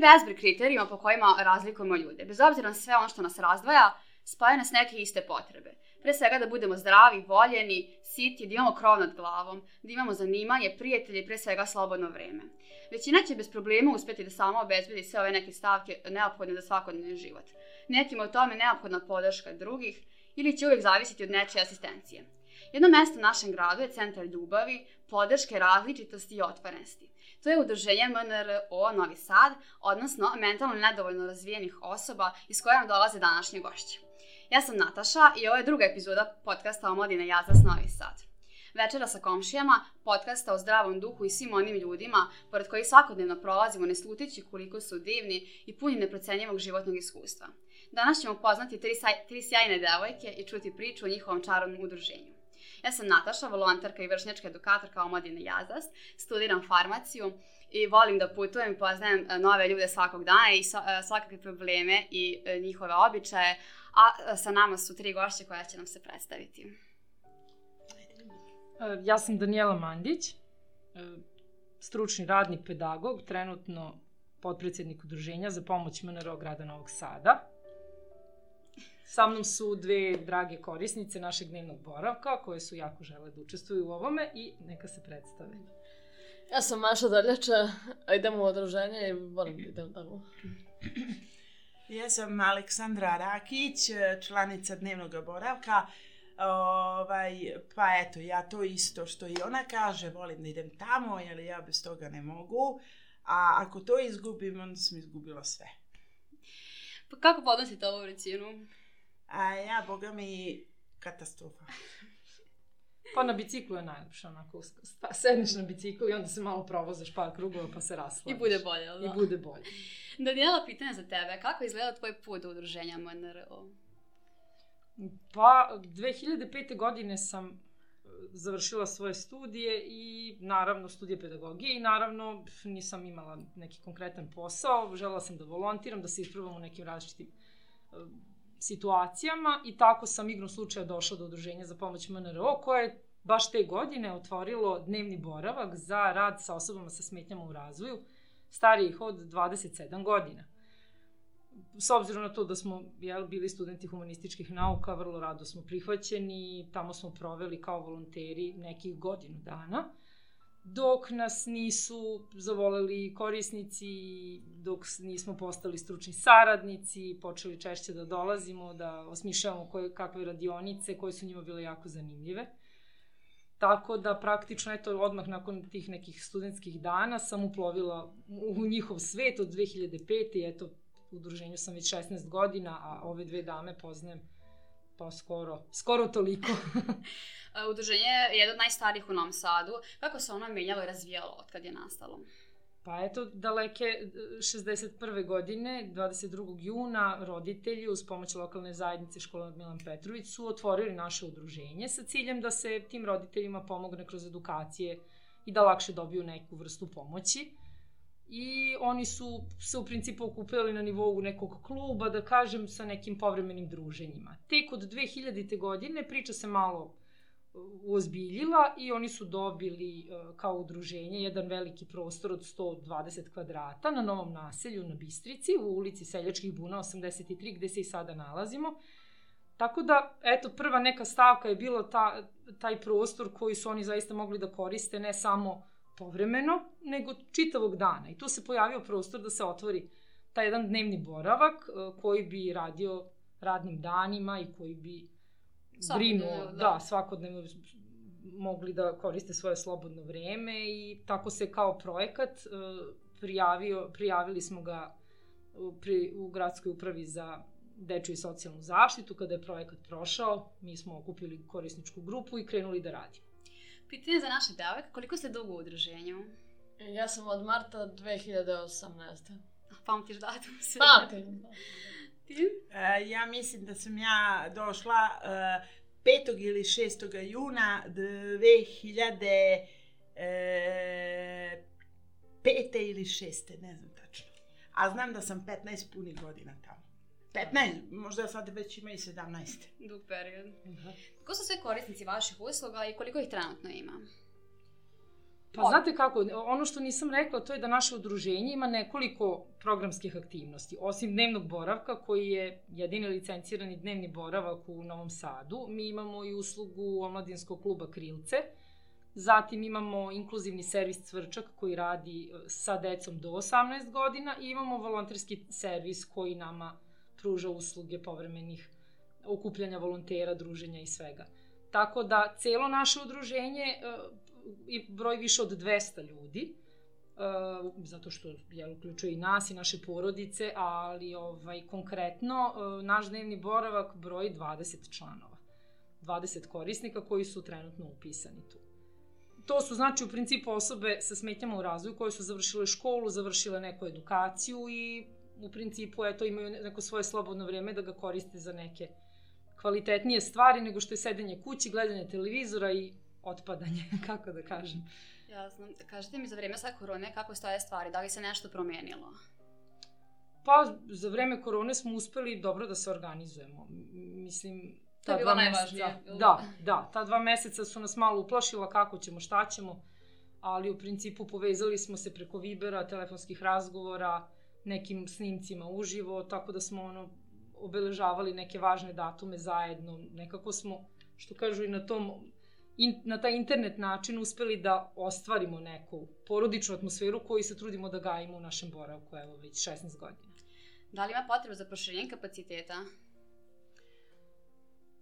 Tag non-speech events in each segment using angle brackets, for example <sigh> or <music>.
bezbroj kriterijuma po kojima razlikujemo ljude. Bez obzira na sve ono što nas razdvaja, spajaju nas neke iste potrebe. Pre svega da budemo zdravi, voljeni, siti, da imamo krov nad glavom, da imamo zanimanje, prijatelje pre svega slobodno vreme. Većina će bez problema uspeti da sama obezbedi sve ove neke stavke neophodne za svakodnevni život. Nekima u tome neophodna podrška drugih ili će uvijek zavisiti od nečije asistencije. Jedno mesto u našem gradu je centar ljubavi, podrške, različitosti i otvorenosti. To je udruženje MNRO Novi Sad, odnosno mentalno nedovoljno razvijenih osoba iz koje nam dolaze današnje gošće. Ja sam Nataša i ovo je druga epizoda podcasta Omladina Jazas Novi Sad. Večera sa komšijama, podcasta o zdravom duhu i svim onim ljudima pored kojih svakodnevno prolazimo ne slutići koliko su divni i puni neprocenjivog životnog iskustva. Danas ćemo poznati tri, tri sjajne devojke i čuti priču o njihovom čarovnom udruženju. Ja sam Nataša, volonterka i vršnjačka edukatorka Omladine Jazas, studiram farmaciju i volim da putujem poznajem e, nove ljude svakog dana i e, svakakve probleme i e, njihove običaje, a sa nama su tri gošće koja će nam se predstaviti. Ja sam Danijela Mandić, stručni radnik pedagog, trenutno potpredsednik udruženja za pomoć MNRO grada Novog Sada. Sa mnom su dve drage korisnice našeg dnevnog boravka koje su jako žele da učestvuju u ovome i neka se predstave. Ja sam Maša Drljača, idemo u odruženje i volim da idem tamo. Ja sam Aleksandra Rakić, članica dnevnog boravka. Ovaj, pa eto, ja to isto što i ona kaže, volim da idem tamo, jer ja bez toga ne mogu. A ako to izgubim, onda sam izgubila sve. Pa kako podnosite ovu recinu? A ja, boga mi, katastrofa. <laughs> Pa na biciklu je najlepše, onako, sedneš na biciklu i onda se malo provozaš par krugova pa se raslaviš. I bude bolje, da? I bude bolje. <laughs> Daniela, pitanje za tebe, kako izgleda tvoj put do udruženja MNRO? Pa, 2005. godine sam e, završila svoje studije i naravno studije pedagogije i naravno nisam imala neki konkretan posao, žela sam da volontiram, da se isprobam u nekim različitim e, situacijama i tako sam igrom slučaja došla do udruženja za pomoć MNRO koje je baš te godine otvorilo dnevni boravak za rad sa osobama sa smetnjama u razvoju starijih od 27 godina. S obzirom na to da smo jel, bili studenti humanističkih nauka, vrlo rado smo prihvaćeni, tamo smo proveli kao volonteri nekih godinu dana dok nas nisu zavoleli korisnici, dok nismo postali stručni saradnici, počeli češće da dolazimo, da osmišljavamo koje, kakve radionice koje su njima bile jako zanimljive. Tako da praktično, eto, odmah nakon tih nekih studentskih dana sam uplovila u njihov svet od 2005. I eto, u udruženju sam već 16 godina, a ove dve dame poznajem pa skoro, skoro toliko. <laughs> Udruženje je jedno od najstarijih u Novom Sadu. Kako se ono menjalo i razvijalo od kad je nastalo? Pa eto, daleke 61. godine, 22. juna, roditelji uz pomoć lokalne zajednice škola Milan Petrović su otvorili naše udruženje sa ciljem da se tim roditeljima pomogne kroz edukacije i da lakše dobiju neku vrstu pomoći i oni su se u principu okupili na nivou nekog kluba, da kažem, sa nekim povremenim druženjima. Tek od 2000. godine priča se malo uh, uozbiljila i oni su dobili uh, kao udruženje jedan veliki prostor od 120 kvadrata na novom naselju na Bistrici u ulici Seljačkih buna 83 gde se i sada nalazimo. Tako da, eto, prva neka stavka je bilo ta, taj prostor koji su oni zaista mogli da koriste ne samo povremeno, nego čitavog dana. I tu se pojavio prostor da se otvori taj jedan dnevni boravak e, koji bi radio radnim danima i koji bi brinuo, da. da, svakodnevno mogli da koriste svoje slobodno vreme i tako se kao projekat e, prijavio, prijavili smo ga u, pri, u gradskoj upravi za dečju i socijalnu zaštitu. Kada je projekat prošao, mi smo okupili korisničku grupu i krenuli da radimo. Pitanje za naše devojke, koliko ste dugo u udruženju? Ja sam od marta 2018. Pamtiš datum sve? <laughs> Pamtim. Ti? E, ja mislim da sam ja došla e, 5. ili 6. juna 2005. E, ili 6. ne znam tačno. A znam da sam 15 punih godina tamo. 15, možda sad već ima i 17. Dug period. Uh -huh. Ko su sve korisnici vaših usluga i koliko ih trenutno ima? Pa znate kako, ono što nisam rekla to je da naše udruženje ima nekoliko programskih aktivnosti. Osim dnevnog boravka koji je jedini licencirani dnevni boravak u Novom Sadu, mi imamo i uslugu omladinskog kluba Krilce, Zatim imamo inkluzivni servis Cvrčak koji radi e, sa decom do 18 godina i imamo volonterski servis koji nama pruža usluge povremenih okupljanja volontera, druženja i svega. Tako da celo naše udruženje i broj više od 200 ljudi, uh, zato što je uključuje i nas i naše porodice, ali ovaj konkretno uh, naš dnevni boravak broj 20 članova. 20 korisnika koji su trenutno upisani tu. To su znači u principu osobe sa smetnjama u razvoju koje su završile školu, završile neku edukaciju i u principu eto imaju neko svoje slobodno vreme da ga koriste za neke kvalitetnije stvari nego što je sedenje kući, gledanje televizora i otpadanje, <laughs> kako da kažem. Jasno. Kažete mi za vreme sa korone kako stoje stvari, da li se nešto promenilo? Pa, za vreme korone smo uspeli dobro da se organizujemo. Mislim, to je bilo najvažnije. Da, da, ta dva meseca su nas malo uplašila kako ćemo, šta ćemo, ali u principu povezali smo se preko Vibera, telefonskih razgovora, nekim snimcima uživo, tako da smo ono, obeležavali neke važne datume zajedno. Nekako smo, što kažu i na tom in, na taj internet način uspeli da ostvarimo neku porodičnu atmosferu koju se trudimo da gajimo u našem boravku, evo već 16 godina. Da li ima potreba za proširenje kapaciteta?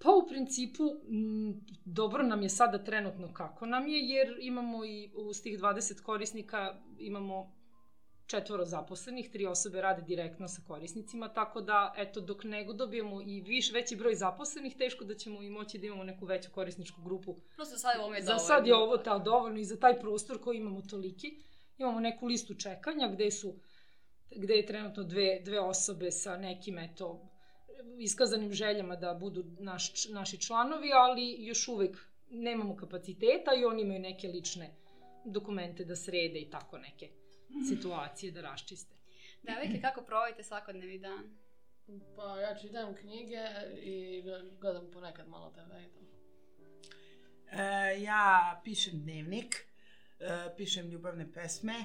Pa u principu m, dobro nam je sada trenutno kako nam je, jer imamo i uz tih 20 korisnika imamo četvoro zaposlenih, tri osobe rade direktno sa korisnicima, tako da, eto, dok nego dobijemo i viš, veći broj zaposlenih, teško da ćemo i moći da imamo neku veću korisničku grupu. Prosto sad je ovo je dovoljno. Za sad je ovo ta, dovoljno i za taj prostor koji imamo toliki. Imamo neku listu čekanja gde su gde je trenutno dve, dve osobe sa nekim, eto, iskazanim željama da budu naš, naši članovi, ali još uvek nemamo kapaciteta i oni imaju neke lične dokumente da srede i tako neke situacije da raščiste. Devojke, kako provodite svakodnevni dan? Pa ja čitam knjige i gledam ponekad malo TV i to. E, ja pišem dnevnik, e, pišem ljubavne pesme, e,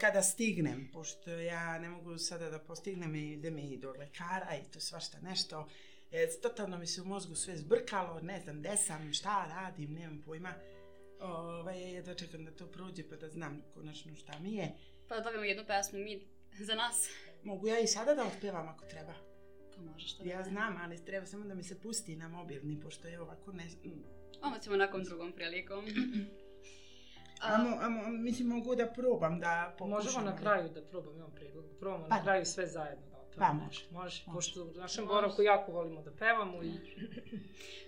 kada stignem, pošto ja ne mogu sada da postignem i idem i do lekara i to svašta nešto, e, totalno mi se u mozgu sve zbrkalo, ne znam gde sam, šta radim, nemam pojma. Ovaj, jedva čekam da to prođe pa da znam konačno šta mi je. Pa da dobijemo jednu pesmu mi za nas. Mogu ja i sada da otpevam ako treba. Pa možeš to. Ja znam, ali treba samo da mi se pusti na mobilni, pošto je ovako ne... Ovo ćemo nakom drugom prilikom. <clears throat> Amo, amo, mislim, mogu da probam da pokušam. Možemo na kraju da probam, imam predlog. Probamo pa. na kraju sve zajedno da otpevamo. Pa može. Može, pošto u našem boravku jako volimo da pevamo i...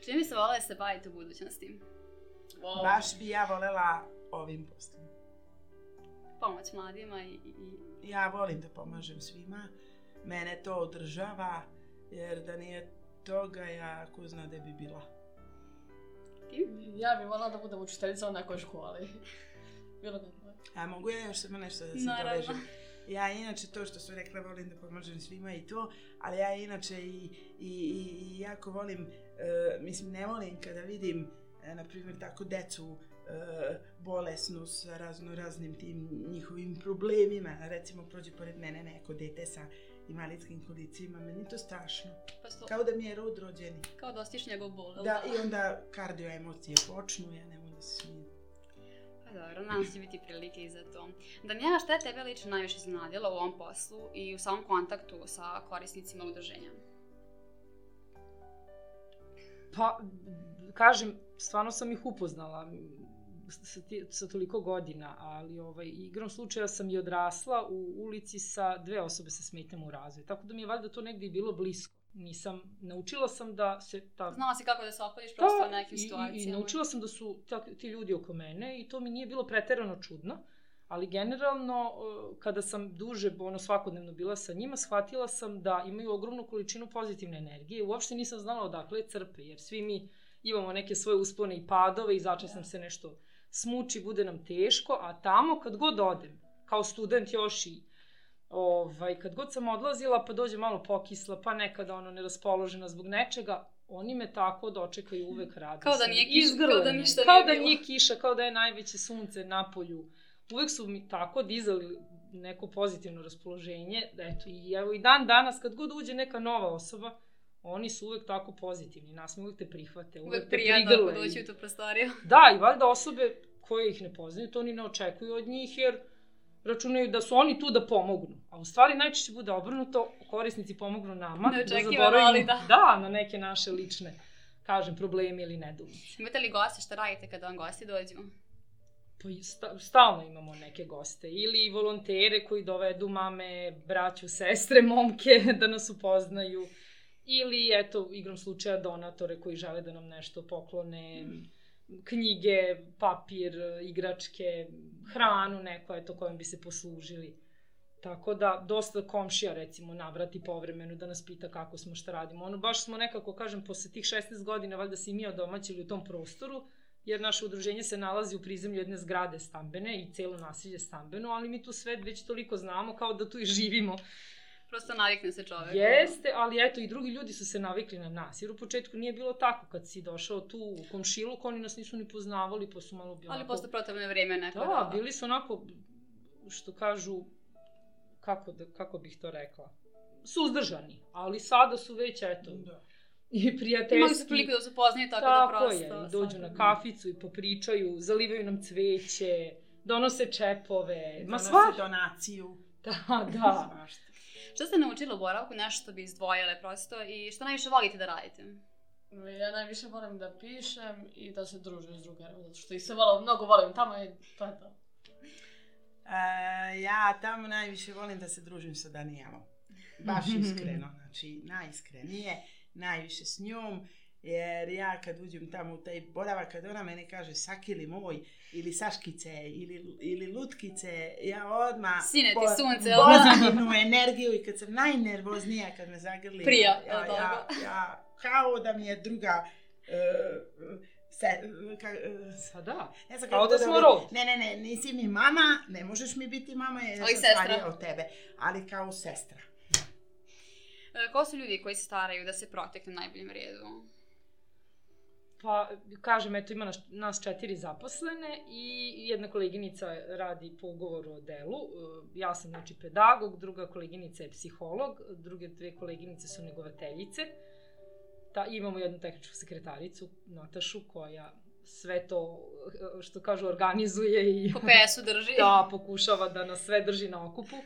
Čini mi se vole da se bavite u budućnosti. Wow. Baš bi ja volela ovim poslom. Pomoć mladima i, i... Ja volim da pomažem svima. Mene to održava, jer da nije toga, ja ko zna da bi bila. Ti? Ja bih volila da budem učiteljica u nekoj školi. <laughs> Bilo da A mogu ja još samo nešto da se Naravno. dovežem? Ja inače to što su rekla volim da pomažem svima i to, ali ja inače i, i, i, i jako volim, uh, mislim ne volim kada vidim e, na primjer, tako decu e, bolesnu sa razno raznim tim njihovim problemima. Recimo, prođe pored mene neko dete sa invalidskim kolicima, meni to strašno. Pa sto... Kao da mi je rod rođeni. Kao da ostiš njegov bol. Da, da, i onda kardio emocije počnu, ja ne mogu da se smijem. Pa dobro, nam će biti prilike i za to. Danijela, šta je tebe lično najviše iznenadila u ovom poslu i u samom kontaktu sa korisnicima udruženja? Pa, kažem, stvarno sam ih upoznala sa, ti, sa toliko godina, ali ovaj, igrom slučaja sam i odrasla u ulici sa dve osobe sa smetnjama u razvoju. Tako da mi je valjda to negde i bilo blisko. Nisam, naučila sam da se ta... Znala si kako da se opodiš prosto da, u nekim situacijama. I, I naučila sam da su ta, ti ljudi oko mene i to mi nije bilo preterano čudno. Ali generalno, kada sam duže, ono, svakodnevno bila sa njima, shvatila sam da imaju ogromnu količinu pozitivne energije. Uopšte nisam znala odakle crpe, jer svi mi imamo neke svoje uspone i padove i začas nam se nešto smuči, bude nam teško, a tamo kad god odem, kao student još i ovaj, kad god sam odlazila, pa dođe malo pokisla, pa nekada ono neraspoložena zbog nečega, oni me tako dočekaju uvek <laughs> radosno. Kao da nije kiša, Izgrlene, kao da ništa Kao nije da nije kiša, kao da je najveće sunce na polju. Uvek su mi tako dizali neko pozitivno raspoloženje, da eto, i evo i dan danas, kad god uđe neka nova osoba, oni su uvek tako pozitivni, nas mi uvek te prihvate, uvek, Uvek te prigrle. ako doći u tu prostoriju. <laughs> Da, i valjda osobe koje ih ne poznaju, to oni ne očekuju od njih, jer računaju da su oni tu da pomognu. A u stvari najčešće bude obrnuto, korisnici pomognu nama. Da zaboravimo, ali da. Da, na neke naše lične, kažem, probleme ili nedoumice. Imate li goste šta radite kada vam gosti dođu? Pa sta, stalno imamo neke goste. Ili volontere koji dovedu mame, braću, sestre, momke <laughs> da nas upoznaju. Ili, eto, igrom slučaja donatore koji žele da nam nešto poklone, knjige, papir, igračke, hranu neko, eto, kojom bi se poslužili. Tako da, dosta komšija, recimo, navrati povremeno da nas pita kako smo, šta radimo. Ono, baš smo nekako, kažem, posle tih 16 godina, valjda se i mi odomaćili u tom prostoru, jer naše udruženje se nalazi u prizemlju jedne zgrade stambene i celo nasilje stambeno, ali mi tu sve već toliko znamo kao da tu i živimo. Prosto navikne se čovek. Jeste, ali eto i drugi ljudi su se navikli na nas, jer u početku nije bilo tako kad si došao tu u komšiluk, oni nas nisu ni poznavali, pa su malo bili Ali posle protivne vreme neko Da, bili su onako, što kažu, kako, da, kako bih to rekla, suzdržani, ali sada su već, eto, Da. i prijateljski. Imali su priliku da se poznaju tako, Tako da prosto... je, i dođu na kaficu i popričaju, zalivaju nam cveće, donose čepove, ma Donose sva... donaciju. Da, da. Šta ste naučili u boravku, nešto što bi izdvojile prosto i što najviše volite da radite? Ja najviše volim da pišem i da se družim s drugarima, zato što ih se volim, mnogo volim tamo i to je to. E, ja tamo najviše volim da se družim sa Danijelom. Baš iskreno, <laughs> znači najiskrenije, najviše s njom. Jer ja kad uđem tamo u taj boravak, kad ona mene kaže sakili moj, ili saškice, ili, ili lutkice, ja odmah Sine ti po- sunce, energiju i kad sam najnervoznija, kad me zagrli, Prija, ja, ja, ja, kao da mi je druga uh, se, ka, uh, Pa da. ne znam Kao kako da smo rod. Ne, ne, ne, nisi mi mama, ne možeš mi biti mama jer sam starija od tebe, ali kao sestra. E, Ko su ljudi koji se staraju da se protekne u najboljem redu? Pa, kažem, eto, ima nas, nas četiri zaposlene i jedna koleginica radi po ugovoru o delu. Ja sam, znači, pedagog, druga koleginica je psiholog, druge dve koleginice su negovateljice. Ta, imamo jednu tehničku sekretaricu, Natašu, koja sve to, što kažu, organizuje i Po PS-u drži? <laughs> da pokušava da nas sve drži na okupu.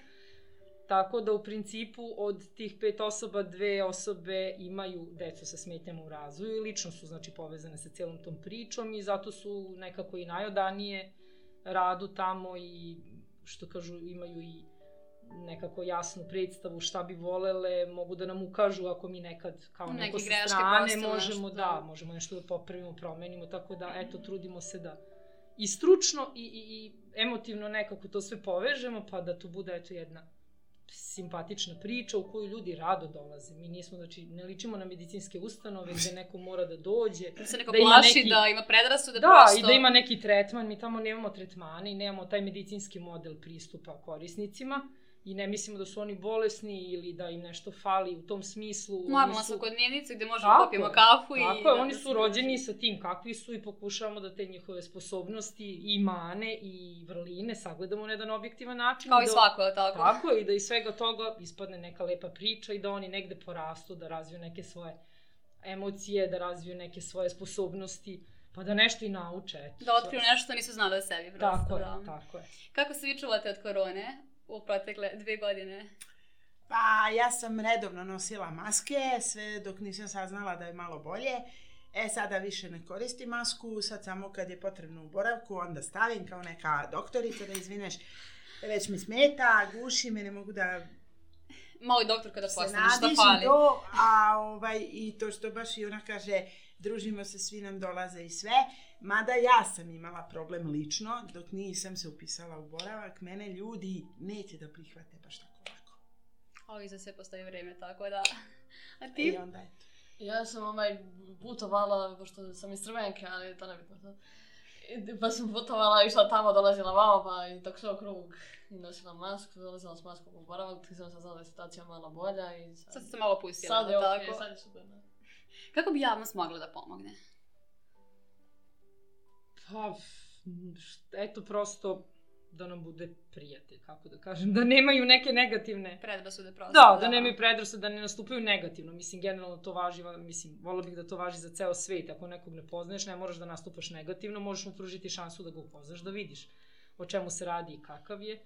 Tako da u principu od tih pet osoba, dve osobe imaju decu sa smetnjama u razvoju i lično su znači povezane sa celom tom pričom i zato su nekako i najodanije radu tamo i što kažu imaju i nekako jasnu predstavu šta bi volele, mogu da nam ukažu ako mi nekad kao Neke neko sa strane možemo nešto, da, da. možemo nešto da popravimo, promenimo, tako da eto trudimo se da i stručno i, i, i emotivno nekako to sve povežemo, pa da to bude eto jedna simpatična priča u koju ljudi rado dolaze. Mi nismo, znači, ne ličimo na medicinske ustanove gde neko mora da dođe. Da se neko Da plaši, neki- da ima predrasude Da, prosto. i da ima neki tretman. Mi tamo nemamo tretmane i nemamo taj medicinski model pristupa korisnicima. I ne mislimo da su oni bolesni ili da im nešto fali u tom smislu. Normalna su- svakodnevnica gde možemo Tako popijemo je, kafu i... Tako je, da- oni da su rođeni sa tim kakvi su i pokušavamo da te njihove sposobnosti i mane i vrline sagledamo na jedan objektivan način. Kao i da- svako, tako? Tako je, i da iz svega toga ispadne neka lepa priča i da oni negde porastu, da razviju neke svoje emocije, da razviju neke svoje sposobnosti, pa da nešto i nauče. Eto, Da otkriju nešto što nisu znali o sebi, prosto, Tako je, da. tako je. Kako se vi čuvate od korone u protekle dve godine? Pa ja sam redovno nosila maske, sve dok nisam saznala da je malo bolje. E, sada više ne koristim masku, sad samo kad je potrebno u boravku, onda stavim kao neka doktorica da izvineš, već mi smeta, guši me, ne mogu da Malo i doktor kada se postane, šta nadišem fali? to, a ovaj, i to što baš i ona kaže, družimo se, svi nam dolaze i sve, mada ja sam imala problem lično, dok nisam se upisala u boravak, mene ljudi neće da prihvate baš tako lako. Ali za sve postoji vreme, tako da... <laughs> A I ti? onda eto. Ja sam ovaj putovala, pošto sam iz Crvenke, ali to ne bitno sad. I- Pa sam putovala, išla tamo, dolazila vamo, pa i dok sve krug i nosila masku, dolazila s maskom u boravak, ti sam saznala da je situacija malo bolja i sad... Sad ste malo pustila, Sad je tako? sad je super. da. Kako bi javnost mogla da pomogne? Pa, eto prosto da nam bude prijatelj, kako da kažem, da nemaju neke negativne Predrasude prosto. Da, da nemaju predrasude, da ne nastupaju negativno. Mislim, generalno to važi, va- mislim, volila bih da to važi za ceo svet. Ako nekog ne poznaješ, ne moraš da nastupaš negativno, možeš mu pružiti šansu da ga upoznaš, da vidiš o čemu se radi i kakav je.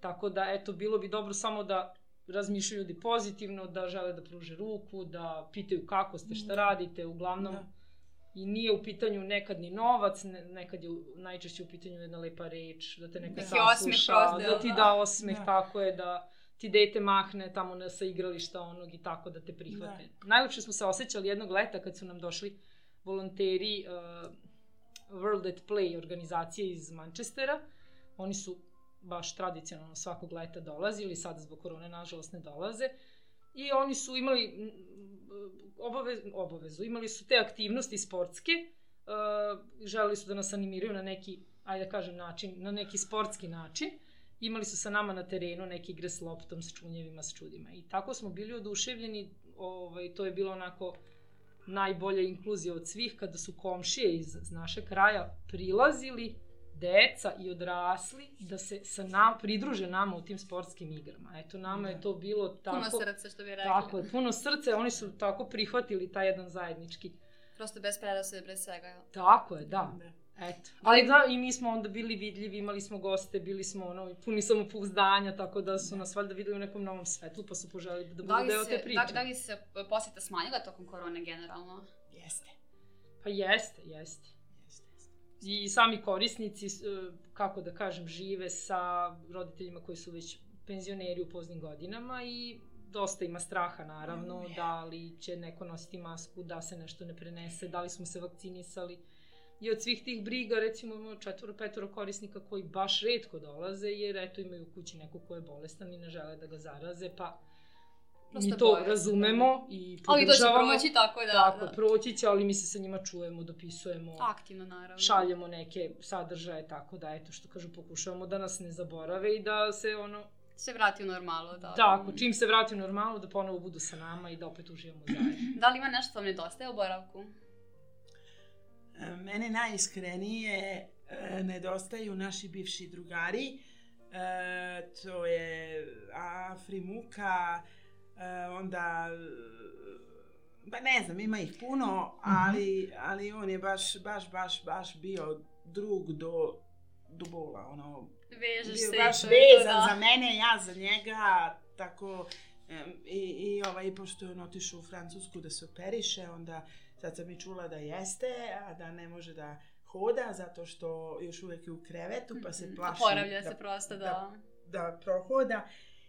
Tako da, eto, bilo bi dobro samo da razmišljaju ljudi pozitivno, da žele da pruže ruku, da pitaju kako ste, šta radite, uglavnom... Da. I nije u pitanju nekad ni novac, ne, nekad je u- najčešće u pitanju jedna lepa reč, da te neko Neki sasluša, prosto, da ti da. da osmeh, Da. tako je, da ti dete mahne tamo na sa igrališta onog i tako da te prihvate. Da. Najlepše smo se osjećali jednog leta kad su nam došli volonteri uh, World at Play organizacije iz Manchestera. Oni su baš tradicionalno svakog leta dolazili, sada zbog korone nažalost ne dolaze. I oni su imali obavez, obavezu, imali su te aktivnosti sportske, uh, želeli su da nas animiraju na neki, ajde da kažem, način, na neki sportski način. Imali su sa nama na terenu neke igre s loptom, s čunjevima, s čudima. I tako smo bili oduševljeni, ovaj, to je bilo onako najbolja inkluzija od svih, kada su komšije iz, iz našeg kraja prilazili, deca i odrasli, da se sa nam, pridruže nama u tim sportskim igrama. Eto, nama je to bilo tako... Puno srca, što bi rekli. Tako je, puno srce, oni su tako prihvatili taj jedan zajednički. Prosto bez predrasude, pre svega. jel? Tako je, da. Da. Eto. Ali da, i mi smo onda bili vidljivi, imali smo goste, bili smo ono, puni samopouzdanja, tako da su nas valjda videli u nekom novom svetlu, pa su poželili da Da budu deo te se, priče. da, da li se poseta smanjila tokom korone generalno? Jeste. Pa jeste, jeste. I sami korisnici, e, kako da kažem, žive sa roditeljima koji su već penzioneri u poznim godinama i dosta ima straha naravno, Mm, da li će neko nositi masku, da se nešto ne prenese, da li smo se vakcinisali. I od svih tih briga, recimo imamo četvoro, petoro korisnika koji baš redko dolaze, jer eto imaju u kući neko ko je bolestan i ne žele da ga zaraze, pa Prosto mi to boje se, razumemo i Ali to će podržavamo. proći, tako da... Tako, da. proći će, ali mi se sa njima čujemo, dopisujemo Aktivno, naravno. šaljemo neke sadržaje, tako da, eto, što kažu, pokušavamo da nas ne zaborave i da se, ono, Se vrati u normalu, da. tako, čim se vrati u normalu, da ponovo budu sa nama i da opet uživamo zajedno. <clears throat> Da li ima nešto što vam nedostaje u boravku? E, Mene najiskrenije e, nedostaju naši bivši drugari. E, to je Afrimuka, e, onda e, pa ne znam, ima ih puno, ali, ali on je baš, baš, baš, baš bio drug do, do bola, ono, Vežeš bio se baš i to, vezan da. za mene, ja za njega, tako i, i ovaj, pošto je on otišao u Francusku da se operiše, onda sad sam i čula da jeste, a da ne može da hoda zato što još uvijek je u krevetu pa se plaši Oporavlja da, se prosto, da. da- da prohoda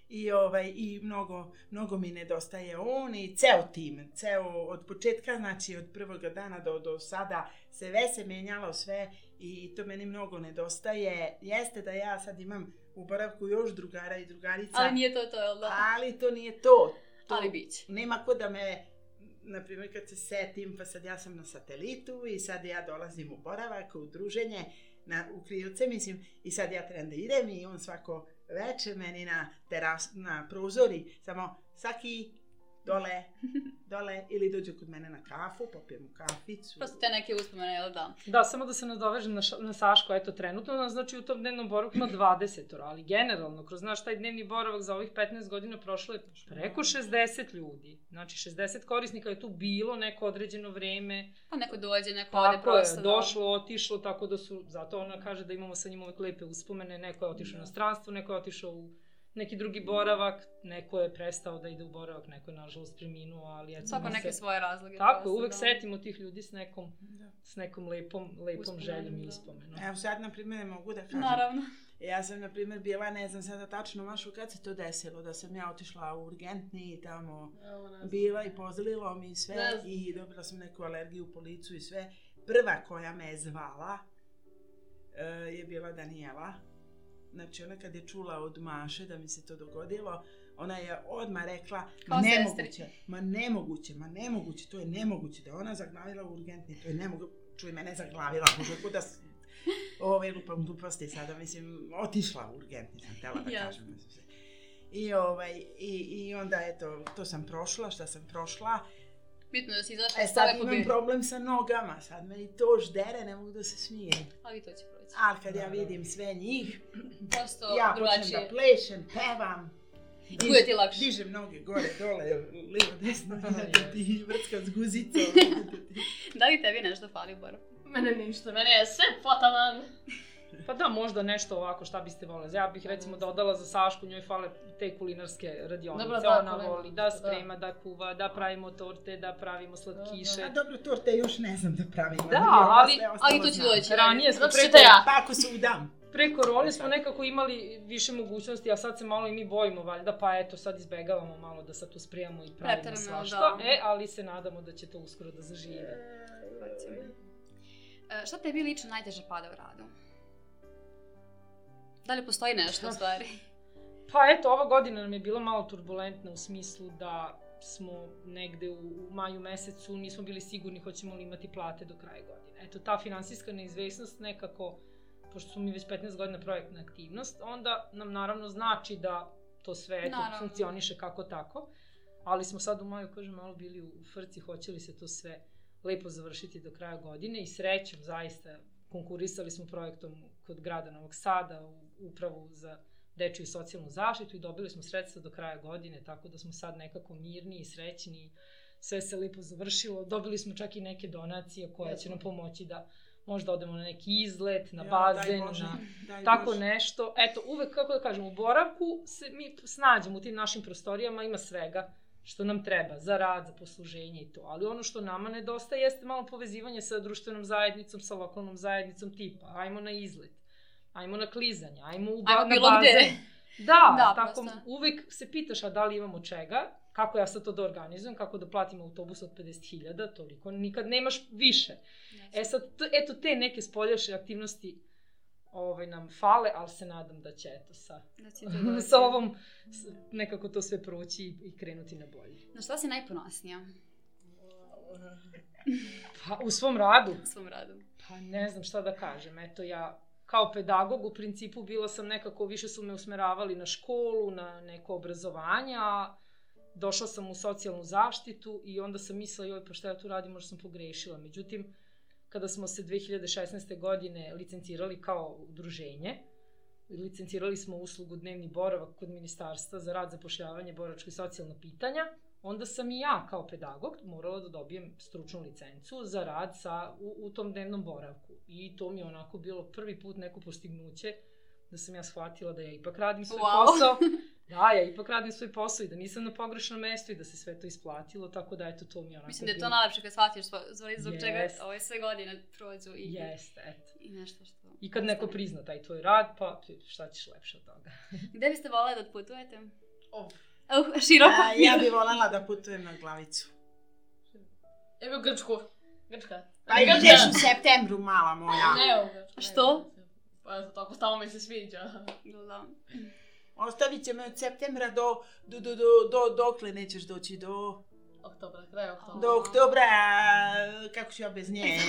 i ovaj i mnogo mnogo mi nedostaje on i ceo tim, ceo od početka znači od prvog dana do do sada se sve se menjalo sve i to meni mnogo nedostaje. Jeste da ja sad imam u boravku još drugara i drugarica, Ali nije to to, jel da? ali to nije to. to Ali bit će. nema ko da me na primjer kad se setim, pa sad ja sam na satelitu i sad ja dolazim u boravak, u druženje, na, u Krijevce, mislim, i sad ja trebam da idem i on svako veče meni na teras, na prozori, samo svaki dole, dole, ili dođe kod mene na kafu, popijemo kaficu. Prosto te neke uspomene, jel da? Da, samo da se nadovežem na, ša, na Sašku, eto, trenutno nas, znači, u tom dnevnom boravku ima 20 ali generalno, kroz naš taj dnevni boravak za ovih 15 godina prošlo je preko 60 ljudi. Znači, 60 korisnika je tu bilo neko određeno vreme, Pa neko dođe, neko ode Tako je, prosto. da. došlo, otišlo, tako da su, zato ona kaže da imamo sa njim uvek lepe uspomene, neko je otišao na stranstvo, neko je otišao u neki drugi boravak, neko je prestao da ide u boravak, neko je nažalost preminuo, ali eto, Svako neke se, svoje razloge. tako, prosto, uvek da. setimo tih ljudi s nekom, Da. s nekom lepom, lepom Uspomenom, željom i da. uspomenom. Evo sad, na primjer, ne mogu da kažem. Naravno. Ja sam, na primjer, bila, ne znam sada tačno, Mašu, kad se to desilo, da sam ja otišla u urgentni i tamo Evo, bila i pozlilo mi i sve Ne znam. i dobila sam neku alergiju u policu i sve. Prva koja me je zvala e, je bila Daniela. Znači ona kad je čula od Maše da mi se to dogodilo, ona je odmah rekla, Kao ma nemoguće, ma nemoguće, ma nemoguće, to je nemoguće da je ona zaglavila u urgentni, to je nemoguće, čuj mene zaglavila, može kuda. Ove lupam gluposti sada, mislim, otišla u urgentni, sam htjela da Jasno. kažem. mislim. I, ovaj, i, I onda, eto, to sam prošla, šta sam prošla. Bitno da si izašla E sad imam problem sa nogama, sad me i to ždere, ne mogu da se smijem. Ali to će. Ali kad ja vidim sve njih, <clears throat> Prosto ja počnem drugačije. da plešem, pevam. diž- Bude ti lakše. Dižem noge gore, dole, lijevo, desno, <laughs> ja ti vrtkam s guzicom. <laughs> Da li tebi nešto fali u boravku? Mene ništa, mene je sve potaman. Pa da, možda nešto ovako šta biste voleli. Ja bih recimo dodala za Sašku, njoj fale te kulinarske radionice. Dobro, da, Ona kulinarske, voli da da. sprema, da kuva, da pravimo torte, da pravimo slatkiše. A dobro, torte još ne znam da pravim. Da, ali- ali to će doći. Ranije smo preko, te ja. Pa ako se udam. pre korone smo nekako imali više mogućnosti, a sad se malo i mi bojimo valjda, pa eto sad izbegavamo malo da sad tu spremamo i pravimo Preterano, svašta. da. E, ali se nadamo da će to uskoro da zaživi. E, šta tebi lično najteže pada u radu? Da li postoji nešto u stvari? Pa eto, ova godina nam je bila malo turbulentna u smislu da smo negde u, maju mesecu nismo bili sigurni hoćemo li imati plate do kraja godine. Eto, ta finansijska neizvesnost nekako, pošto smo mi već 15 godina projektna aktivnost, onda nam naravno znači da to sve eto, Naravno. funkcioniše kako tako, ali smo sad u maju, kažem, malo bili u frci, hoće li se to sve lepo završiti do kraja godine i srećom zaista konkurisali smo projektom kod grada Novog Sada u upravu za dečju i socijalnu zaštitu i dobili smo sredstva do kraja godine, tako da smo sad nekako mirni i srećni. Sve se lepo završilo. Dobili smo čak i neke donacije koje će nam pomoći da možda odemo na neki izlet, na Ja, bazen, daj Bože, na daj tako Bože. nešto. Eto, uvek, kako da kažem, u boravku se mi snađemo u tim našim prostorijama, ima svega što nam treba, za rad, za posluženje i to. Ali ono što nama nedostaje jeste malo povezivanje sa društvenom zajednicom, sa lokalnom zajednicom tipa, ajmo na izlet, ajmo na klizanje, ajmo u ba Ajmo bilo bazen. gde. <laughs> Da, Da, tako prosto. uvek se pitaš a da li imamo čega, kako ja sad to da organizujem, kako da platim autobus od 50.000, toliko, nikad nemaš više. E sad, eto te neke spoljaše aktivnosti ovaj, nam fale, ali se nadam da će eto sa, Da će to <laughs> sa ovom s- nekako to sve proći i, i krenuti na bolje. Na šta si najponosnija Pa u svom radu, u svom radu? pa ne znam šta da kažem, eto ja kao pedagog u principu bila sam nekako, više su me usmeravali na školu, na neko obrazovanje, a došla sam u socijalnu zaštitu i onda sam mislila, joj, pa šta ja tu radim, možda sam pogrešila. Međutim, kada smo se 2016. godine licencirali kao udruženje, licencirali smo uslugu dnevni boravak kod ministarstva za rad, zapošljavanje, boračko i socijalna pitanja, onda sam i ja kao pedagog morala da dobijem stručnu licencu za rad sa, u, u tom dnevnom boravku. I to mi je onako bilo prvi put neko postignuće da sam ja shvatila da ja ipak radim svoj Wow. posao. <laughs> Da, ja ipak radim svoj posao i da nisam na pogrešnom mestu i da se sve to isplatilo, tako da eto to mi je onako Mislim da je to najlepše kad shvatiš svo, zbog, zbog čega ove sve godine prođu i, Jeste, eto. i nešto što... I kad neko prizna taj tvoj rad, pa šta ćeš lepše od toga? Gde biste voleli da odputujete? Oh. Uh, široko. A, ja bi voljela da putujem na glavicu. Evo Grčku. Grčka. Pa Ne, Grčka. ideš u septembru, mala moja. Ne, u Grčku. Što? Pa tako stalno mi se sviđa. Da. Ostavit će me od septembra do, do, do, do, do, dokle nećeš doći do, Oktobra, kraj oktobra. do oktobra, kako ću ja bez nje,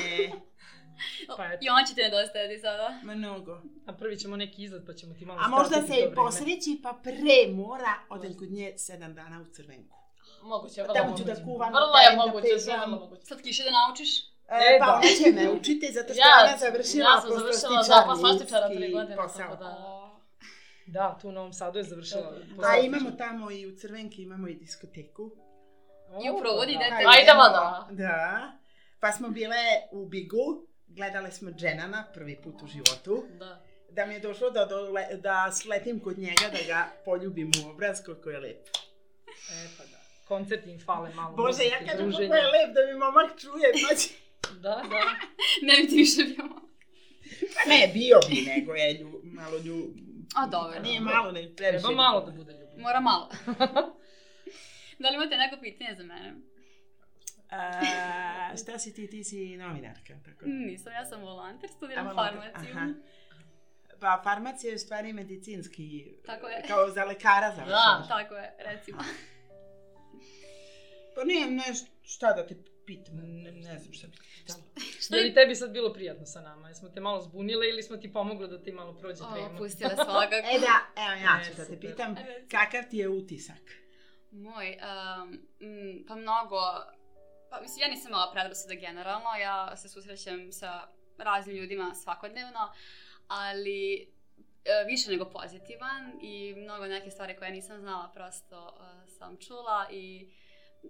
Pa eto. I on će te nedostajati sada. mnogo. A prvi ćemo neki izlet, pa ćemo ti malo A možda se i posreći, pa pre mora odem kod nje sedam dana u crvenku. Moguće, vrlo Tamo ću moguće. da kuvam, Vrlo da je da moguće, vrlo moguće. Slatkiše da naučiš? E, E, pa da. ona će me učiti, zato što Ja- ona završila ja sam završila za poslastičara pre godine, posao. tako da- Da, tu u Novom Sadu je završila. Da, da. A imamo tamo i u Crvenki imamo i diskoteku. I u provodi da. Pa idemo- da. Da. Pa smo bile u Bigu, gledale smo Dženana prvi put u životu. Da. Da mi je došlo da, dole, da sletim kod njega, da ga poljubim u obraz, koliko je lep. E, pa da. Koncerti im fale malo. Bože, ja kažem druženja. koliko je lep da mi momak čuje, pa će... Da, da. <laughs> ne bi ti više bio. Pa ne, bio bi, nego je lju, malo lju... A, dobro. Pa nije malo, ne previše. Treba malo da bude ljubav. Mora malo. <laughs> da li imate neko pitanje za mene? A, <laughs> šta si ti, ti si novinarka, tako? Nisam, ja sam volanter, studiram farmaciju. aha. Pa farmacija je u stvari medicinski, Tako je. kao za lekara završavaš. Da. Tako je, recimo. Pa nemam nešto šta da te pitam, ne, ne znam šta bi pitala. Je li tebi sad bilo prijatno sa nama? Jesmo te malo zbunile ili smo ti pomogli da ti malo prođe O, tema? pustila svakako. <laughs> E da, evo ja ću da te pitam, kakav ti je utisak? Moj, um, pa mnogo Pa, mislim, ja nisam imala predrasuda generalno, ja se susrećem sa raznim ljudima svakodnevno, ali e, više nego pozitivan i mnogo neke stvari koje nisam znala prosto uh, sam čula i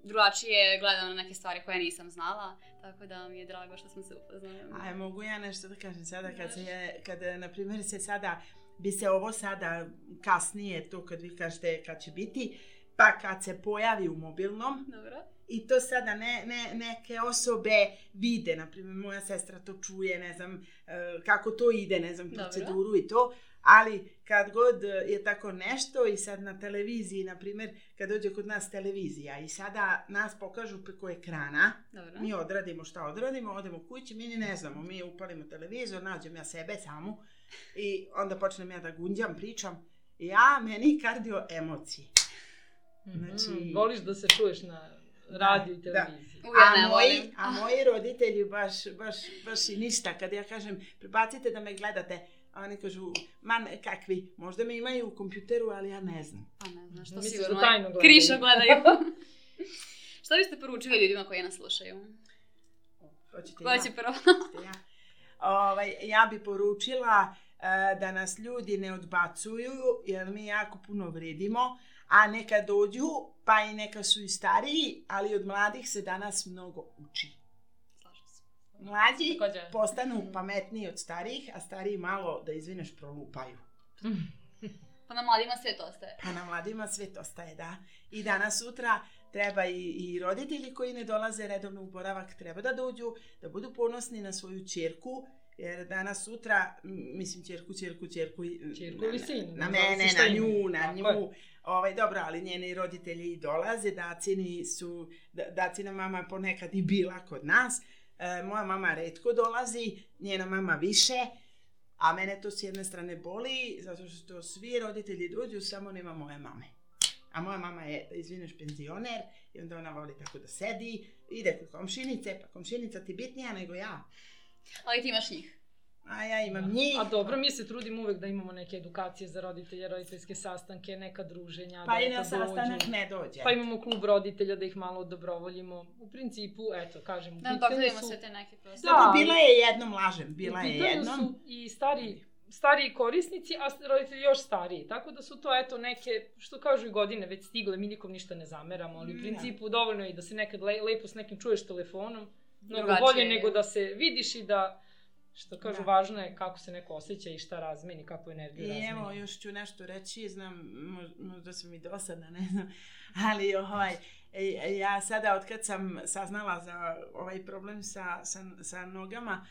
drugačije gledam na neke stvari koje nisam znala, tako da mi je drago što sam se upoznala. A mogu ja nešto da kažem sada kad se je, kad na primjer se sada, bi se ovo sada kasnije, to kad vi kažete kad će biti, pa kad se pojavi u mobilnom, Dobro. i to sada ne, ne, neke osobe vide, na primjer moja sestra to čuje, ne znam e, kako to ide, ne znam Dobro. proceduru i to, ali kad god je tako nešto i sad na televiziji, na primjer, kad dođe kod nas televizija i sada nas pokažu preko ekrana, Dobro. mi odradimo šta odradimo, odemo kući, mi ni ne znamo, mi upalimo televizor, nađem ja sebe samu i onda počnem ja da gunđam, pričam, ja, meni kardio emocije. Znači- Mhm, Voliš da se čuješ na radiju i Da. televiziji. Ja a, moji, a moji roditelji baš, baš, baš i ništa. Kad ja kažem, prebacite da me gledate, a oni kažu, man, kakvi, možda me imaju u kompjuteru, ali ja ne znam. Pa ne znam, što Misliš da sigurno tajno gledaju? krišo gledaju. <laughs> Šta biste poručili ljudima koji nas slušaju? Hoćete Ko ja? će prvo? <laughs> Ja? Ovaj, ja bi poručila e, da nas ljudi ne odbacuju, jer mi jako puno vredimo, a neka dođu, pa i neka su i stariji, ali od mladih se danas mnogo uči. Mlađi Također. postanu pametniji od starijih, a stariji malo, da izvineš, prolupaju. Pa na mladima sve to ostaje. Pa na mladima svet ostaje, da. I danas sutra treba i, i roditelji koji ne dolaze redovno u boravak treba da dođu, da budu ponosni na svoju čerku, jer danas sutra, mislim čerku, čerku, čerku, i- Ćerku na, ili sina, na ne mene, na nju, na nju. Ovaj, dobro, ali njeni roditelji dolaze, dacini su, da, dacina mama ponekad i bila kod nas, e, moja mama redko dolazi, njena mama više, a mene to s jedne strane boli, zato što svi roditelji dođu, samo nema moje mame. A moja mama je, da izvineš, penzioner i onda ona voli tako da sedi, ide kod komšinice, pa komšinica ti bitnija nego ja. Ali ti imaš njih. A ja imam njih. A dobro, mi se trudimo uvek da imamo neke edukacije za roditelje, roditeljske sastanke, neka druženja. Pa da i na sastanak ne dođe. Pa imamo klub roditelja da ih malo dobrovoljimo. U principu, eto, kažem, u Da pitanju su... sve te neke prosto. Da, ali- bila je jednom, lažem, bila u je pitanju jednom. su i stari, stariji korisnici, a roditelji još stariji. Tako da su to, eto, neke, što kažu i godine, već stigle, mi nikom ništa ne zameramo, ali u Mm, principu dovoljno je da se nekad le, lepo s nekim čuješ telefonom, mnogo bolje je. nego da se vidiš i da, što kažu, Da. važno je kako se neko osjeća i šta razmeni, kakvu energiju I razmeni. evo, još ću nešto reći, znam, mož- možda sam i dosadna, ne znam, ali ovaj, e, ja sada od kad sam saznala za ovaj problem sa, sa, sa nogama,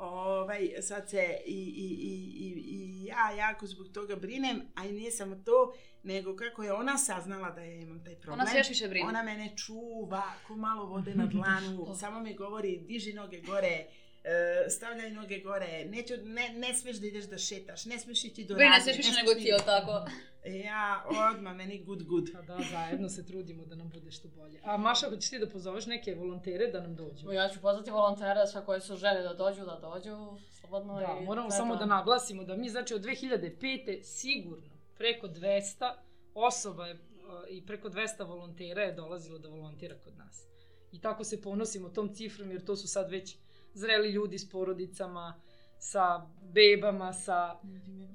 ovaj, sad se i, i, i, i, i ja jako zbog toga brinem, a i nije samo to, nego kako je ona saznala da ja imam taj problem. Ona se još više brine. Ona mene čuva, ko malo vode na dlanu, <laughs> samo mi govori, diži noge gore, e, stavljaj noge gore, neću, ne, ne smeš da ideš da šetaš, ne smeš ići do radnje, se još više ne nego ti, tako? Ja, odmah, meni good good. Pa da, zajedno se trudimo da nam bude što bolje. A Maša, hoćeš ti da pozoveš neke volontere da nam dođu? Ja ću pozvati volontere, sve koji su želi da dođu, da dođu, slobodno Da, i... moramo samo da naglasimo da mi, znači, od 2005. sigurno preko 200 osoba je, uh, i preko 200 volontera je dolazilo da volontira kod nas. I tako se ponosimo tom cifrom, jer to su sad već zreli ljudi s porodicama, sa bebama, sa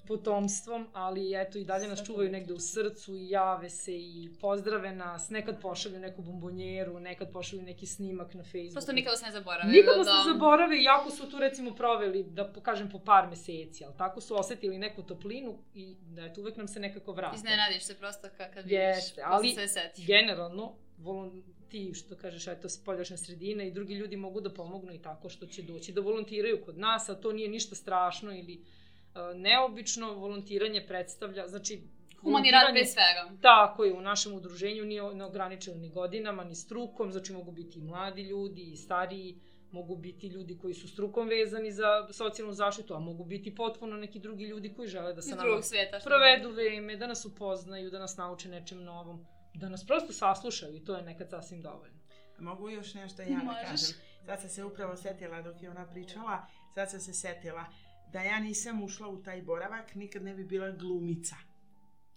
potomstvom, ali eto i dalje nas čuvaju negde u srcu i jave se i pozdrave nas, nekad pošalju neku bombonjeru, nekad pošalju neki snimak na Facebooku. Prosto nikada se ne zaboravi. Nikada da- se zaborave, iako su tu recimo proveli, da kažem, po par meseci, ali tako su osetili neku toplinu i da eto, uvek nam se nekako vrati. Iznenadiš se prosto kad, Jeste, vidiš, ali ali... se seti. Generalno, volon, ti što kažeš, eto, spoljašnja sredina i drugi ljudi mogu da pomognu i tako što će doći da volontiraju kod nas, a to nije ništa strašno ili uh, neobično. Volontiranje predstavlja, znači... Humani rad bez svega. Tako je, u našem udruženju nije neograničeno ni godinama, ni strukom, znači mogu biti i mladi ljudi, i stariji, mogu biti ljudi koji su strukom vezani za socijalnu zaštitu, a mogu biti potpuno neki drugi ljudi koji žele da se nama sveta. provedu vreme, da nas upoznaju, da nas nauče nečem novom, da nas prosto saslušaju i to je nekad sasvim dovoljno. Mogu još nešto ja da kažem. Sad sam se upravo setila dok je ona pričala, sad sam se setila da ja nisam ušla u taj boravak, nikad ne bi bila glumica.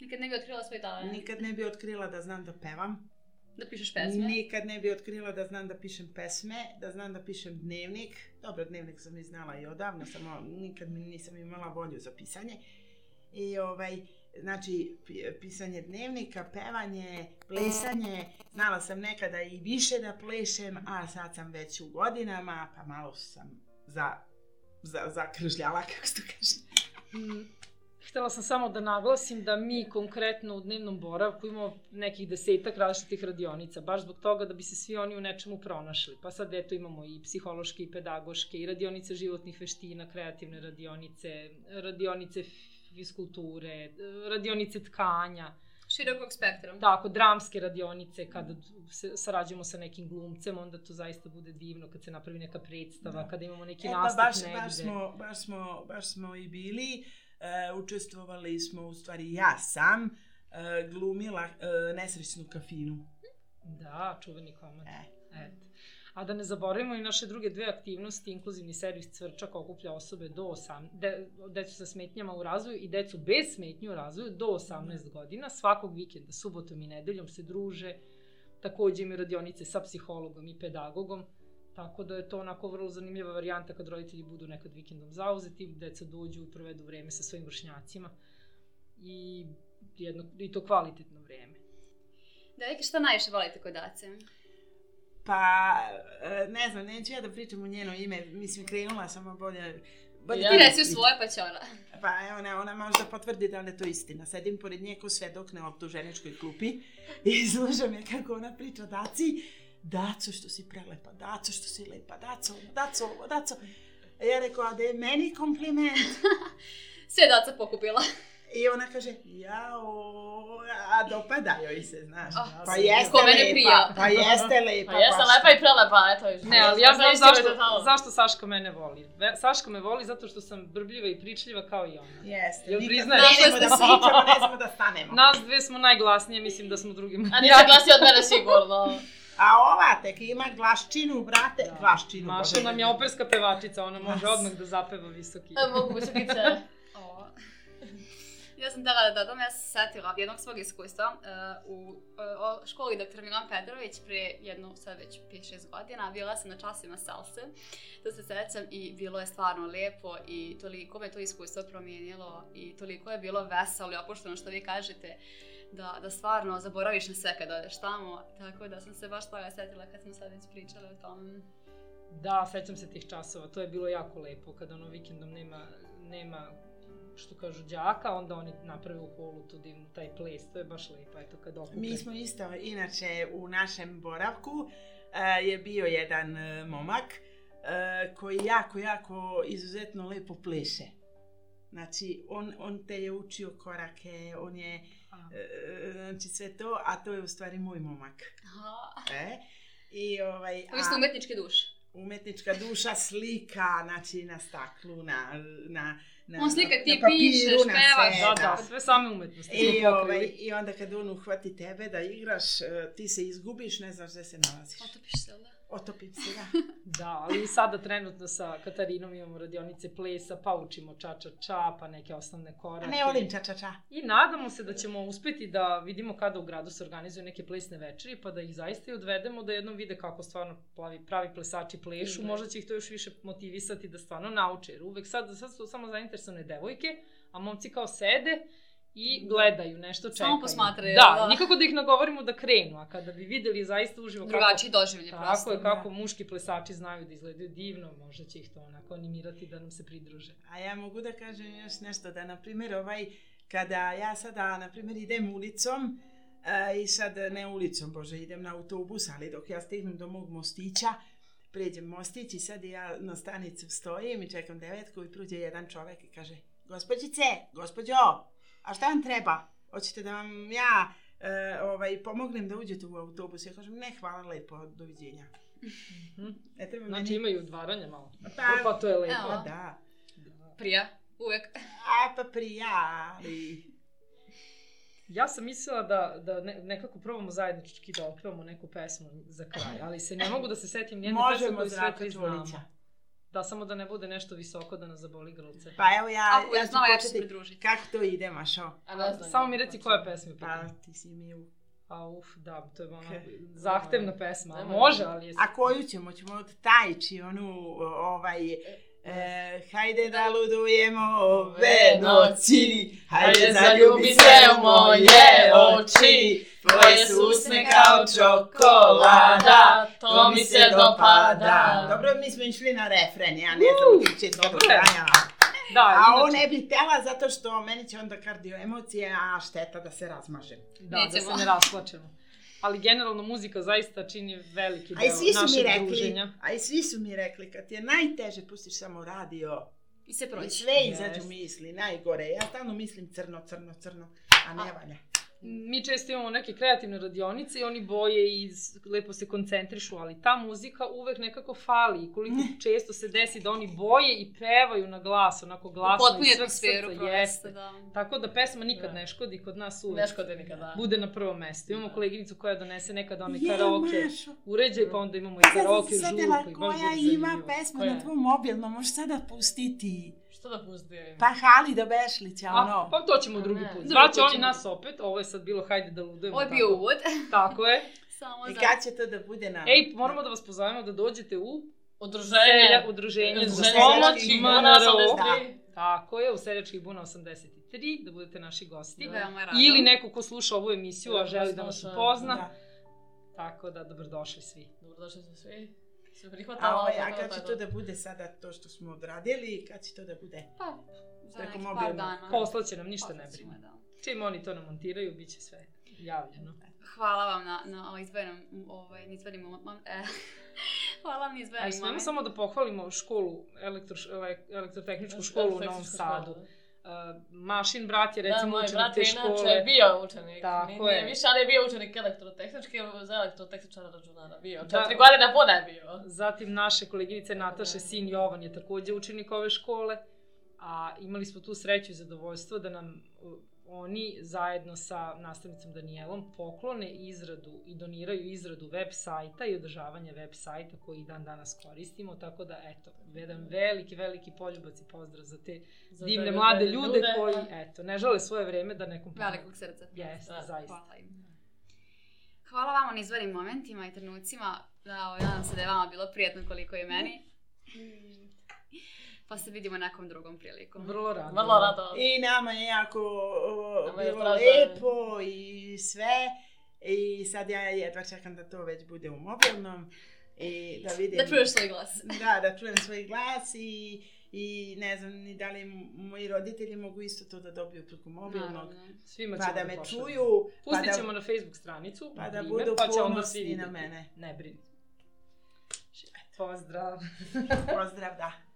Nikad ne bi otkrila svoj talent. Nikad ne bi otkrila da znam da pevam. Da pišeš pesme? Nikad ne bi otkrila da znam da pišem pesme, da znam da pišem dnevnik. Dobro, dnevnik sam i znala i odavno, samo nikad mi nisam imala volju za pisanje. I ovaj, znači, pi- pisanje dnevnika, pevanje, plesanje, znala sam nekada i više da plešem, a sad sam već u godinama, pa malo sam za, za, zakržljala, <laughs> kako se to kaže. Mm, Htela sam samo da naglasim da mi konkretno u dnevnom boravku imamo nekih desetak različitih radionica, baš zbog toga da bi se svi oni u nečemu pronašli. Pa sad eto imamo i psihološke i pedagoške i radionice životnih veština, kreativne radionice, radionice fiskulture, radionice tkanja, Širokog spektra. tako, dramske radionice, kada se sarađujemo sa nekim glumcem, onda to zaista bude divno kad se napravi neka predstava, Da. kada imamo neki E, pa nastup baš, negde. baš, smo, baš, smo, baš smo i bili, e, učestvovali smo, u stvari ja sam, e, glumila e, nesrećnu kafinu. Da, čuveni komad. E. Eto. A da ne zaboravimo i naše druge dve aktivnosti, inkluzivni servis Cvrčak okuplja osobe do 8, de, decu sa smetnjama u razvoju i decu bez smetnje u razvoju do 18 godina. Svakog vikenda, subotom i nedeljom se druže. Takođe imaju radionice sa psihologom i pedagogom. Tako da je to onako vrlo zanimljiva varijanta kad roditelji budu nekad vikendom zauzeti, deca dođu i provedu vreme sa svojim vršnjacima. I, jedno, i to kvalitetno vreme. Devojke, šta najviše volite kod Dace? Pa, e, ne znam, neću ja da pričam o njeno ime, mislim, krenula sam, a bolje... bolje Ja. Ti reci u pričam. svoje, pa će ona. Pa evo, ona, ona možda potvrdi da li je to istina. Sedim pored nje ko svedok na optuženičkoj klupi i <laughs> slušam je kako ona priča Daci. Daco, što si prelepa, Daco, što si lepa, Daco, Daco, ovo, Daco. Ja rekao, a da je meni kompliment. <laughs> Sve Daca pokupila. I ona kaže, jao, a dopada joj se, znaš. Ah, pa jeste ko mene lepa, prija. pa jeste lepa. Pa jeste lepa i prelepa, eto. i- Ne, ali ja znam zašto, zašto Saška mene voli. Saška me voli zato što sam brbljiva i pričljiva kao i ona. Jeste, Jel nikad priznaješ? ne idemo da sićemo, ne smo da stanemo. Nas dve smo najglasnije, mislim da smo drugima. A nisi glasio od mene sigurno. <laughs> A ova tek ima glaščinu, brate, Da. glaščinu. Maša nam je operska pevačica, ona može Mas. odmah da zapeva visoki. E, Mogu visokice. Ja sam htjela da dodam, ja sam se setila jednog svog iskustva uh, u uh, školi dr. Milan Petrović prije jednu, sad već 5-6 godina. Bila sam na časima salse, to se sećam i bilo je stvarno lijepo i toliko me to iskustvo promijenilo i toliko je bilo veselo i opušteno što vi kažete da, da stvarno zaboraviš na sve kad odeš tamo, tako da sam se baš toga setila kad smo sad već pričali o tom. Da, sećam se tih časova, to je bilo jako lepo, kada ono vikendom nema, nema što kažu đaka, onda oni naprave u holu tu divnu taj ples, to je baš lepo, eto kad okupe. Mi smo isto, inače, u našem boravku uh, je bio jedan uh, momak uh, koji jako, jako izuzetno lepo pleše. Znači, on, on te je učio korake, on je, A. uh, znači sve to, a to je u stvari moj momak. Aha. E? I ovaj, Vi ste umetničke duše. Umetnička duša slika, znači na staklu, na, na, na On slika, ti na papiru, pišeš, na pevaš. sve, Da, da, sve same umetnosti I, ovaj. I onda kad on uhvati tebe da igraš, eh, ti se izgubiš, ne znaš gde se nalaziš. Otopiš se, da? Otopim se, da. <laughs> Da, ali sada trenutno sa Katarinom imamo radionice plesa, pa učimo ča-ča-ča, pa neke osnovne A korake. ne volim ča ča ča. I nadamo se da ćemo uspeti da vidimo kada u gradu se organizuju neke plesne večeri, pa da ih zaista i odvedemo da jednom vide kako stvarno pravi, pravi plesači plešu. Da. Možda će ih to još više motivisati da stvarno nauče, jer uvek sad, sad su samo zainteresovane devojke, a momci kao sede i gledaju, nešto čekaju. Samo posmatraju, Da, da. nikako da ih nagovorimo da krenu, a kada bi videli zaista uživo kako... Drugačiji doživlje Tako prosto. je, kako muški plesači znaju da izgledaju divno, možda će ih to onako animirati da nam se pridruže. A ja mogu da kažem još nešto, da na primjer ovaj, kada ja sada na primjer idem ulicom, e, i sad ne ulicom, bože, idem na autobus, ali dok ja stignem do mog mostića, pređem mostić i sad ja na stanicu stojim i čekam devetku i pruđe jedan čovek i kaže, gospođice, gospođo, a šta vam treba? Hoćete da vam ja e, ovaj, pomognem da uđete u autobus? Ja kažem, ne, hvala lepo, doviđenja. Mhm. Ne treba Znači meni... imaju udvaranje malo. Pa, Pa to je lepo. Pa da. Prija, uvek. A pa prijali. Ja sam mislila da, da ne, nekako probamo zajednički da otpevamo neku pesmu za kraj, ali se ne mogu da se setim nijedne pesme koju sve tri znamo. Da, samo da ne bude nešto visoko da nas zaboli grlce. Pa evo ja, Ako ja ja ću znala, ja ću se početi. pridružiti. Kako to ide, Mašo? A ne znam. Samo mi reci koja pesma Pa ti si mi u A uf, da, to je Ke- zahtevna pesma. Nemoj. Može, ali je... A koju ćemo? Ćemo od Tajči, onu, ovaj... E, hajde da ludujemo ove noći, hajde zaljubi se u moje oči, tvoje su usne kao čokolada, to mi se dopada. Dobro, mi smo išli na refren, ja ne znam do dobro kraja. Da, A ovo inače- ne bih htjela zato što meni će onda kardio emocije, a šteta da se razmažem. Da, da Nećemo. se ne rasplačemo. Ali generalno muzika zaista čini veliki A i deo svi su mi rekli, druženja. a i svi su mi rekli, kad ti je najteže, pustiš samo radio, I se i proći. sve izađu Jest. misli, najgore. Ja stalno mislim crno, crno, crno, a ne valja. Mi često imamo neke kreativne radionice i oni boje i lepo se koncentrišu, ali ta muzika uvek nekako fali i koliko često se desi da oni boje i pevaju na glas, onako glasno Potpuni iz sveg srca, jeste. da. Tako da pesma nikad Da. ne škodi, kod nas uvek Ne škode nikada. bude na prvom mestu. Imamo koleginicu koja donese nekad onaj Je, karaoke uređaj, pa onda imamo i karaoke žurku i baš koja ima pesmu Koja? na tvom mobilnom, možeš sada pustiti. Što da pustim? Pa Halida Bešlića, A, ono. pa to ćemo drugi put. Zvaće oni nas opet, ovo je sad bilo hajde da ludujemo. Ovo je bio tako. uvod. <laughs> Tako je. Samo I kad će to da bude na... Ej, moramo da vas pozovemo da dođete u Udruženje. udruženje za Udruženje pomoć seljačkih MNRO. 83. Tako je, u Seljačkih buna 83, da budete naši gosti. Veoma rado. Ili neko ko sluša ovu emisiju, a Da, želi da nas upozna. Da. Tako da, dobrodošli svi. Dobrodošli svi. Se A, prihvatala. ovaj, a kad će to da bude sada to što smo odradili, kad će to da bude? Pa, za nekih par dana. Poslaće nam, ništa ne brini. da. Čim oni to namontiraju, bit će sve javljeno. Hvala vam na, na ovaj izvojenom, ovaj, izvojenim, mom, e, <laughs> hvala vam na A i izvojenim smemo samo da pohvalimo školu, elektro, ele- elektrotehničku školu u Novom Sadu. Uh, Mašin brat je Da, recimo moj učenik brat te je inače škole. bio učenik. Tako je. Više, ali je bio učenik elektrotehnički, za elektrotehničara računara bio. Da. Četiri godine pune bio. Zatim naše koleginice Nataše, Da. sin Jovan je takođe učenik ove škole. A imali smo tu sreću i zadovoljstvo da nam oni zajedno sa nastavnicom Danijelom poklone izradu i doniraju izradu web sajta i održavanje web sajta koji dan danas koristimo, tako da eto, jedan veliki, veliki poljubac i pozdrav za te Za divne te mlade ljude, ljude da. koji, eto, ne žele svoje vreme da nekom pomogu. Velikog srca. Jeste, Da, zaista. Hvala im. Hvala vama na izvornim momentima i trenucima. Da, ovaj, nadam se da je vama bilo prijatno koliko i meni. Pa se vidimo nekom drugom prilikom. Vrlo rado. Vrlo rado. I nama je jako o, Nama je bilo lepo i sve. I sad ja jedva čekam da to već bude u mobilnom. I da vidim... Da čuješ svoj glas. Da, da čujem svoj glas i, i ne znam ni da li moji roditelji mogu isto to da dobiju preko mobilnog. Naravno. Svima Pa ćemo da me pošaljemo. čuju, pa Pustit da, ćemo na Facebook stranicu, pa da budu pa će onda ponosni svi na mene. Ne brini. Pozdrav. Pozdrav, da.